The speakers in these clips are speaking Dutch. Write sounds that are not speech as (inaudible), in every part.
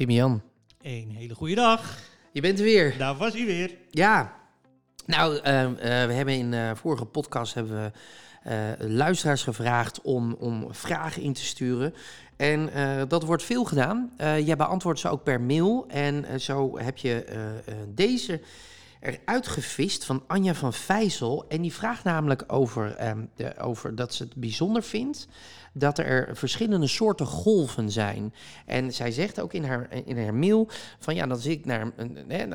Timian, Een hele goede dag. je bent er weer. Daar was hij weer. Ja, nou, eh, eh, we hebben in de vorige podcast hebben we eh, luisteraars gevraagd om, om vragen in te sturen. En eh, dat wordt veel gedaan. Eh, jij beantwoordt ze ook per mail. En eh, zo heb je eh, eh, deze eruit gevist van Anja van Vijzel. En die vraagt namelijk over, ehm, de, over dat ze het bijzonder vindt dat er verschillende soorten golven zijn. En zij zegt ook in haar, in haar mail van ja, dan zit ik naar,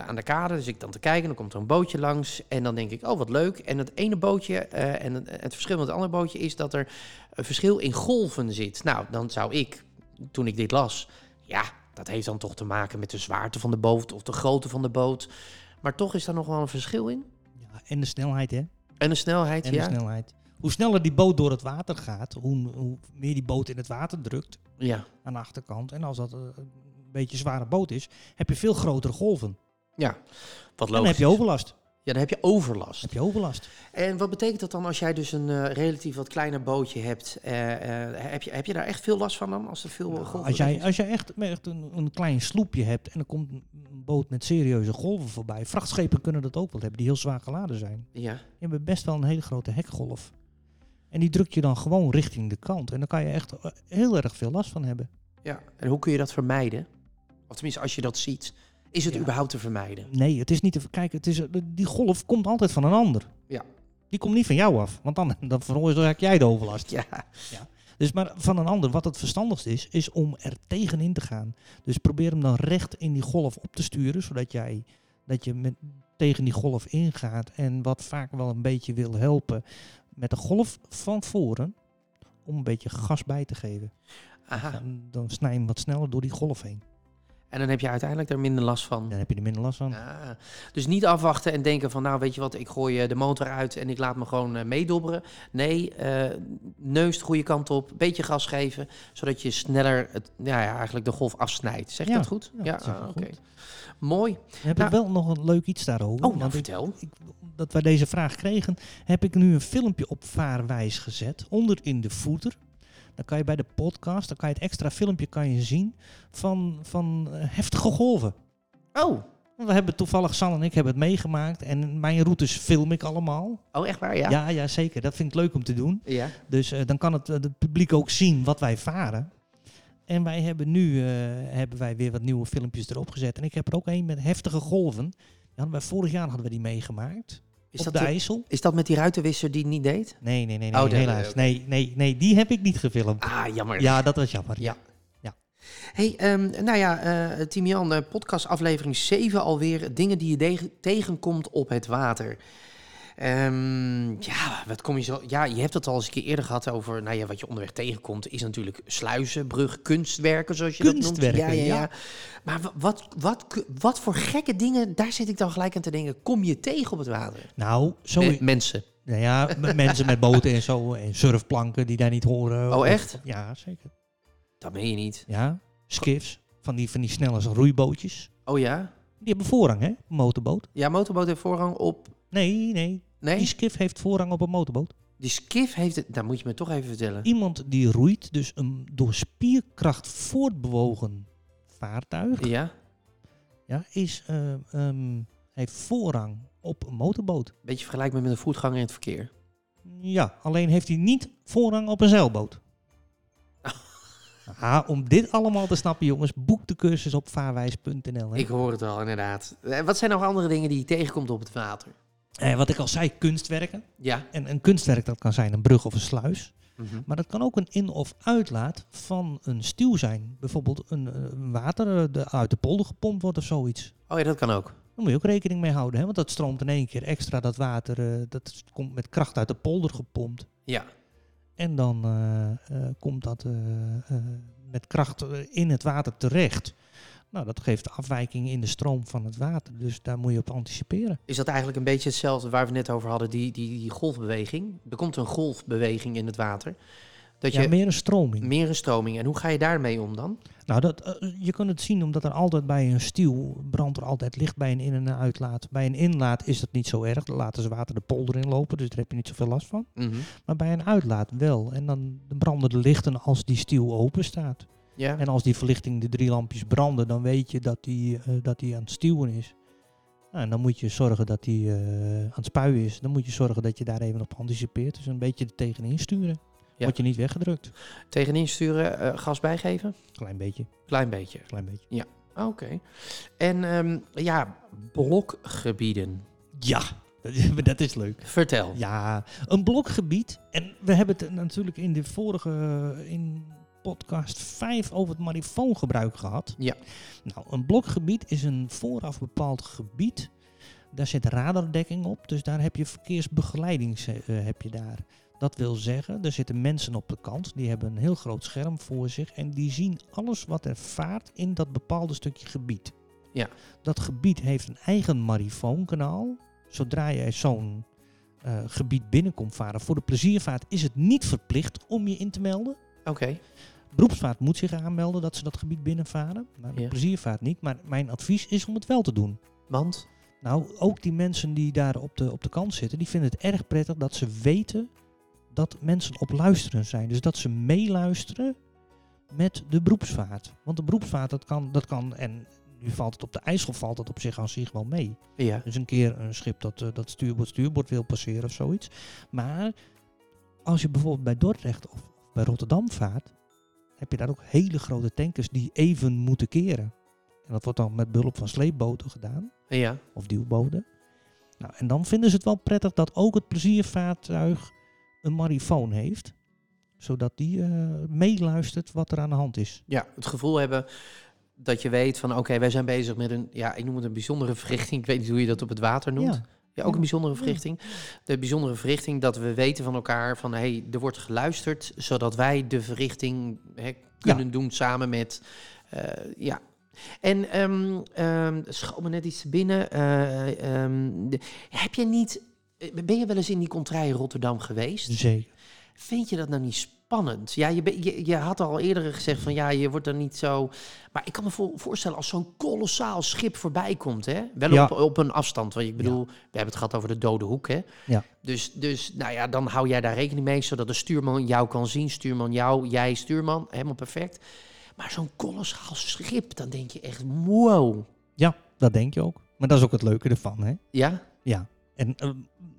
aan de kade, dus ik dan te kijken, dan komt er een bootje langs en dan denk ik, oh wat leuk. En het ene bootje eh, en het verschil met het andere bootje is dat er een verschil in golven zit. Nou, dan zou ik, toen ik dit las, ja, dat heeft dan toch te maken met de zwaarte van de boot of de grootte van de boot. Maar toch is daar nog wel een verschil in. Ja, en de snelheid, hè? En de snelheid, En ja. de snelheid. Hoe sneller die boot door het water gaat, hoe, hoe meer die boot in het water drukt Ja, aan de achterkant. En als dat eh, een beetje een zware boot is, heb je veel grotere golven. ja. Wat En dan logisch. heb je overlast. Ja, dan heb je overlast. Heb je overlast. En wat betekent dat dan als jij dus een eh, relatief wat kleiner bootje hebt? Eh, heb, je, heb je daar echt veel last van dan? Als er veel Nou, golven als jij, als jij echt, echt een, een klein sloepje hebt en er komt een boot met serieuze golven voorbij. Vrachtschepen kunnen dat ook wel hebben, die heel zwaar geladen zijn. Ja, Je hebt best wel een hele grote hekgolf. En die druk je dan gewoon richting de kant. En dan kan je echt heel erg veel last van hebben. ja. En hoe kun je dat vermijden? Of tenminste, als je dat ziet, is het Ja. überhaupt te vermijden? Nee, het is niet te verkijken. Het is, eh, die golf komt altijd van een ander. Ja. Die komt niet van jou af. Want dan, (laughs) dan veroorzaak jij de overlast. Ja, Dus maar van een ander, wat het verstandigst is, is om er tegenin te gaan. Dus probeer hem dan recht in die golf op te sturen. Zodat jij dat je met, tegen die golf ingaat. En wat vaak wel een beetje wil helpen met de golf van voren. Om een beetje gas bij te geven. aha. Dan, dan snij je hem wat sneller door die golf heen. En dan heb je uiteindelijk daar minder last van. Dan heb je er minder last van. Ah, dus niet afwachten en denken van, nou weet je wat, ik gooi eh, de motor uit en ik laat me gewoon eh, meedobberen. Nee, eh, neus de goede kant op, beetje gas geven, zodat je sneller het, ja, ja, eigenlijk de golf afsnijdt. Zeg je Ja, dat goed? ja, ah, oké. Mooi. Heb Nou- ik wel nog een leuk iets daarover. Oh, nou ik- vertel. ik, dat wij deze vraag kregen, heb ik nu een filmpje op vaarwijs gezet, onder in de footer. Dan kan je bij de podcast, dan kan je het extra filmpje kan je zien van, van eh, heftige golven. Oh, We hebben toevallig, Sal en ik hebben het meegemaakt en mijn routes film ik allemaal. oh echt waar, ja? Ja, ja, zeker. Dat vind ik leuk om te doen. Ja. Dus eh, dan kan het, eh, het publiek ook zien wat wij varen. En wij hebben nu hebben wij weer wat nieuwe filmpjes erop gezet. En ik heb er ook een met heftige golven. Die hadden wij, vorig jaar hadden we die meegemaakt. Is, op dat de IJssel. is dat met die ruitenwisser die niet deed? Nee, nee, nee, nee Oh, helaas. Nee, nee, nee, die heb ik niet gefilmd. Ah, jammer. Ja, dat was jammer. Ja. Ja. Hey, ehm, nou ja, eh Timian, eh, podcast aflevering 7 alweer. Dingen die je tegenkomt op het water. Ehm, ja, wat kom je zo... Ja, je hebt het al eens een keer eerder gehad over... Nou ja, wat je onderweg tegenkomt is natuurlijk sluizen, bruggen, kunstwerken, zoals je dat Kunstwerken, noemt. Ja, ja, ja. ja. Maar wa- wat, wat, wat voor gekke dingen, daar zit ik dan gelijk aan te denken, kom je tegen op het water? Nou, zo... Me- mensen. Nou ja, (laughs) mensen met boten en zo. En surfplanken die daar niet horen. Oh, Of- echt? Ja, zeker. Dat meen je niet. Ja, skiffs. Van die, van die snelle roeibootjes. Oh ja? Die hebben voorrang, hè? Motorboot. Ja, motorboot heeft voorrang op... Nee, nee. Nee? Die skiff heeft voorrang op een motorboot. Die skiff heeft het... Dat moet je me toch even vertellen. Iemand die roeit, dus een door spierkracht voortbewogen vaartuig, Ja? ja, is, eh, ehm, heeft voorrang op een motorboot. Beetje vergelijkbaar met een voetganger in het verkeer. Ja, alleen heeft hij niet voorrang op een zeilboot. (laughs) Ah, om dit allemaal te snappen, jongens, boek de cursus op vaarwijs.nl. hè. Ik hoor het al, inderdaad. Eh, Wat zijn nog andere dingen die je tegenkomt op het water? Eh, wat ik al zei, kunstwerken. Ja. En een kunstwerk dat kan zijn een brug of een sluis. Mhm. Maar dat kan ook een in- of uitlaat van een stuw zijn. Bijvoorbeeld een, eh, een water eh, de, uit de polder gepompt wordt of zoiets. Oh ja, dat kan ook. Daar moet je ook rekening mee houden. Hè? Want dat stroomt in één keer extra, dat water. dat komt met kracht uit de polder gepompt. Ja. En dan komt dat met kracht in het water terecht. Nou, dat geeft afwijking in de stroom van het water. Dus daar moet je op anticiperen. Is dat eigenlijk een beetje hetzelfde waar we net over hadden, die, die, die golfbeweging? Er komt een golfbeweging in het water. Dat ja, je meer een stroming. meer een stroming. En hoe ga je daarmee om dan? Nou, dat, eh, je kunt het zien omdat er altijd bij een stiel brandt er altijd licht bij een in- en uitlaat. Bij een inlaat is dat niet zo erg. Dan laten ze water de polder in lopen, dus daar heb je niet zoveel last van. Mhm. Maar bij een uitlaat wel. En dan branden de lichten als die stiel open staat. Ja. En als die verlichting, de drie lampjes branden, dan weet je dat die, eh, dat die aan het stuwen is. Nou, en dan moet je zorgen dat die eh, aan het spuien is. Dan moet je zorgen dat je daar even op anticipeert. Dus een beetje er tegenin sturen. Ja. Word je niet weggedrukt. Tegenin sturen, eh, gas bijgeven? Klein beetje, Klein beetje. klein beetje. Oké. En ehm, ja, blokgebieden. Ja, dat, (laughs) dat is leuk. Vertel. Ja, een blokgebied. En we hebben het natuurlijk in de vorige, in podcast 5 over het marifoongebruik gehad. Ja. Nou, een blokgebied is een vooraf bepaald gebied. Daar zit radardekking op, dus daar heb je verkeersbegeleiding eh, heb je daar. Dat wil zeggen, er zitten mensen op de kant, die hebben een heel groot scherm voor zich en die zien alles wat er vaart in dat bepaalde stukje gebied. Ja. Dat gebied heeft een eigen marifoonkanaal. Zodra jij zo'n eh, gebied binnenkomt varen, voor de pleziervaart is het niet verplicht om je in te melden. Oké. Beroepsvaart moet zich aanmelden dat ze dat gebied binnenvaren. Maar de Ja. pleziervaart niet. Maar mijn advies is om het wel te doen. Want? Nou, ook die mensen die daar op de, op de kant zitten, die vinden het erg prettig dat ze weten dat mensen op luisteren zijn. Dus dat ze meeluisteren met de beroepsvaart. Want de beroepsvaart, dat kan, dat kan en nu valt het op de IJssel, valt het op zich aan zich wel mee. Ja. Dus een keer een schip dat, eh, dat stuurbord, stuurbord wil passeren of zoiets. Maar als je bijvoorbeeld bij Dordrecht of bij Rotterdam vaart, heb je daar ook hele grote tankers die even moeten keren. En dat wordt dan met behulp van sleepboten gedaan, Ja. of duwboten. Nou, en dan vinden ze het wel prettig dat ook het pleziervaartuig een marifoon heeft. Zodat die eh, meeluistert wat er aan de hand is. Ja, het gevoel hebben dat je weet van oké, wij zijn bezig met een, ja, ik noem het een bijzondere verrichting. Ik weet niet hoe je dat op het water noemt. Ja, Ja. ook een bijzondere verrichting. De bijzondere verrichting dat we weten van elkaar van hé, hey, er wordt geluisterd, zodat wij de verrichting hè, kunnen doen samen met, eh, ja. En ehm ehm schoot me net iets binnen. eh, ehm, de- heb je niet, eh, ben je wel eens in die contraille Rotterdam geweest? Zeker. Vind je dat nou niet spannend? Ja, je, je, je had al eerder gezegd van ja, je wordt er niet zo. Maar ik kan me vo- voorstellen als zo'n kolossaal schip voorbij komt, hè? Wel Ja. op, op een afstand. Want ik bedoel, we hebben het gehad over de dode hoek, hè? Ja. Dus, dus, nou ja, dan hou jij daar rekening mee, zodat de stuurman jou kan zien. Stuurman jou, jij stuurman, helemaal perfect. Maar zo'n kolossaal schip, dan denk je echt, wow. Ja, dat denk je ook. Maar dat is ook het leuke ervan, hè? Ja? Ja. En eh,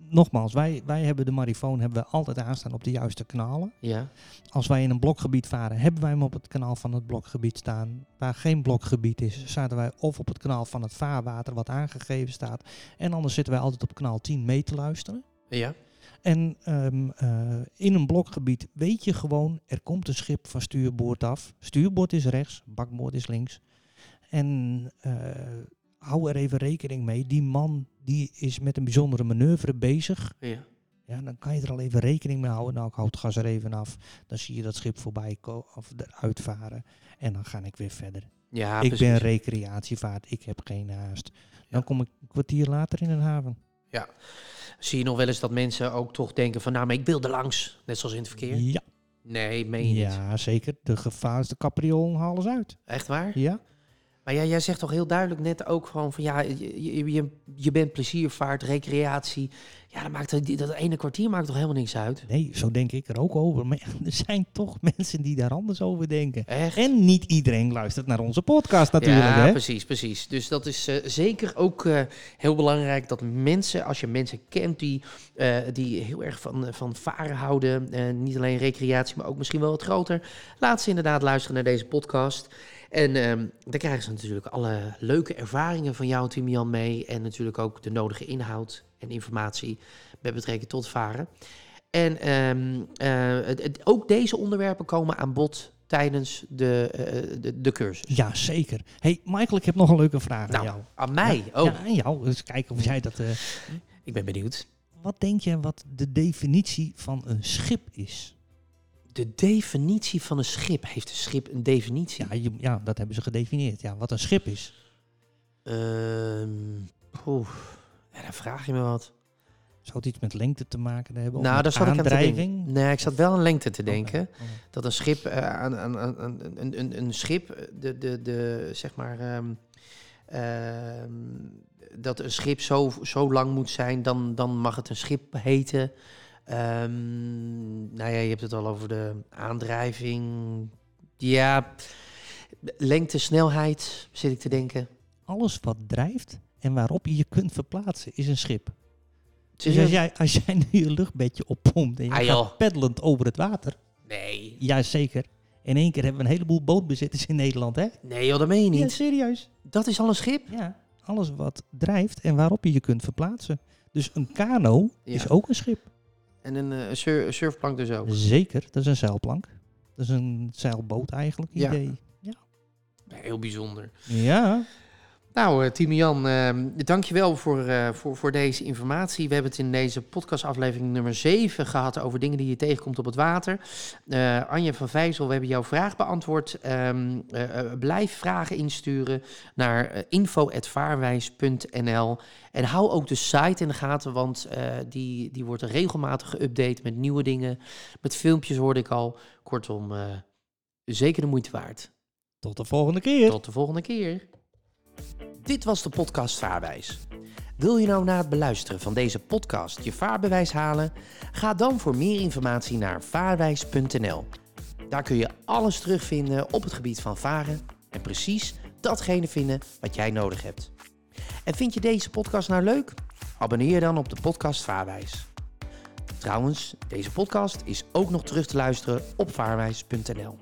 nogmaals, wij, wij hebben de marifoon hebben we altijd aanstaan op de juiste kanalen. Ja. Als wij in een blokgebied varen, hebben wij hem op het kanaal van het blokgebied staan. Waar geen blokgebied is, zaten wij of op het kanaal van het vaarwater wat aangegeven staat. En anders zitten wij altijd op kanaal 10 mee te luisteren. Ja. En ehm, eh, in een blokgebied weet je gewoon, er komt een schip van stuurboord af. Stuurboord is rechts, bakboord is links. En eh, hou er even rekening mee, die man die is met een bijzondere manoeuvre bezig. Ja. Ja, dan kan je er al even rekening mee houden. Nou, ik houd het gas er even af. Dan zie je dat schip voorbij of eruit varen. En dan ga ik weer verder. Ja, ik precies. ben recreatievaart, ik heb geen haast. Dan kom ik een kwartier later in een haven. Zie je nog wel eens dat mensen ook toch denken van, nou, maar ik wil er langs. Net zoals in het verkeer. Ja, Nee, meen je niet. ja, zeker. De gevaarste capriolen halen ze uit. Echt waar? Ja, Maar ja, jij zegt toch heel duidelijk net ook gewoon van ja, je, je, je, bent pleziervaart, recreatie. Ja, dat, maakt, dat dat ene kwartier maakt toch helemaal niks uit? nee, zo denk ik er ook over. Maar er zijn toch (laughs) mensen die daar anders over denken. Echt? En niet iedereen luistert naar onze podcast natuurlijk. ja, hè? precies, precies. Dus dat is eh, zeker ook eh, heel belangrijk dat mensen, als je mensen kent die, eh, die heel erg van, van varen houden, niet alleen recreatie, maar ook misschien wel wat groter, laat ze inderdaad luisteren naar deze podcast. En ehm, dan krijgen ze natuurlijk alle leuke ervaringen van jou, Timian, mee. En natuurlijk ook de nodige inhoud en informatie met betrekking tot varen. En ehm, eh, het- het- ook deze onderwerpen komen aan bod tijdens de, eh, de, de cursus. Ja, zeker. hey, Michael, ik heb nog een leuke vraag Nou, aan jou. Aan mij? Ja, Oh, Ja, aan jou. Dus kijken of jij dat... eh, ik ben benieuwd. wat denk je wat de definitie van een schip is? De definitie van een schip. Heeft een schip een definitie? Ja, je, ja, dat hebben ze gedefinieerd. Ja, wat een schip is. Ehm, poeh. Ja, dan vraag je me wat. Zou het iets met lengte te maken hebben? nou, daar zat ik aan. Nee, ik zat wel aan lengte te denken. Dat een schip, eh, aan, aan, aan, aan- een, een, een schip, de, de, de, zeg maar, ehm, ehm, dat een schip zo, zo lang moet zijn, dan, dan mag het een schip heten. Ehm, nou ja, je hebt het al over de aandrijving. Ja, lengte, snelheid, zit ik te denken. Alles wat drijft en waarop je je kunt verplaatsen is een schip. Dus als jij, als jij nu je luchtbedje oppompt en je Ah, gaat peddelend over het water. Nee. Jazeker. In één keer hebben we een heleboel bootbezitters in Nederland, hè? Nee joh, dat meen je Ja, niet. serieus. Dat is al een schip? Ja, alles wat drijft en waarop je je kunt verplaatsen. Dus een kano Ja. is ook een schip. En een eh, sur- surfplank dus ook. Zeker, dat is een zeilplank. Dat is een zeilboot eigenlijk, Ja. idee. Heel bijzonder. Ja, Nou, eh Timian, eh dankjewel voor, eh, voor, voor deze informatie. We hebben het in deze podcastaflevering nummer 7 gehad over dingen die je tegenkomt op het water. Eh Anja van Vijzel, we hebben jouw vraag beantwoord. Ehm, eh, eh, blijf vragen insturen naar info.vaarwijs.nl. En hou ook de site in de gaten, want die, die wordt regelmatig geüpdate met nieuwe dingen. Met filmpjes hoorde ik al. Kortom, zeker de moeite waard. tot de volgende keer. Tot de volgende keer. Dit was de podcast Vaarwijs. Wil je nou na het beluisteren van deze podcast je vaarbewijs halen? Ga dan voor meer informatie naar vaarwijs.nl. Daar kun je alles terugvinden op het gebied van varen en precies datgene vinden wat jij nodig hebt. En vind je deze podcast nou leuk? Abonneer dan op de podcast Vaarwijs. Trouwens, deze podcast is ook nog terug te luisteren op vaarwijs.nl.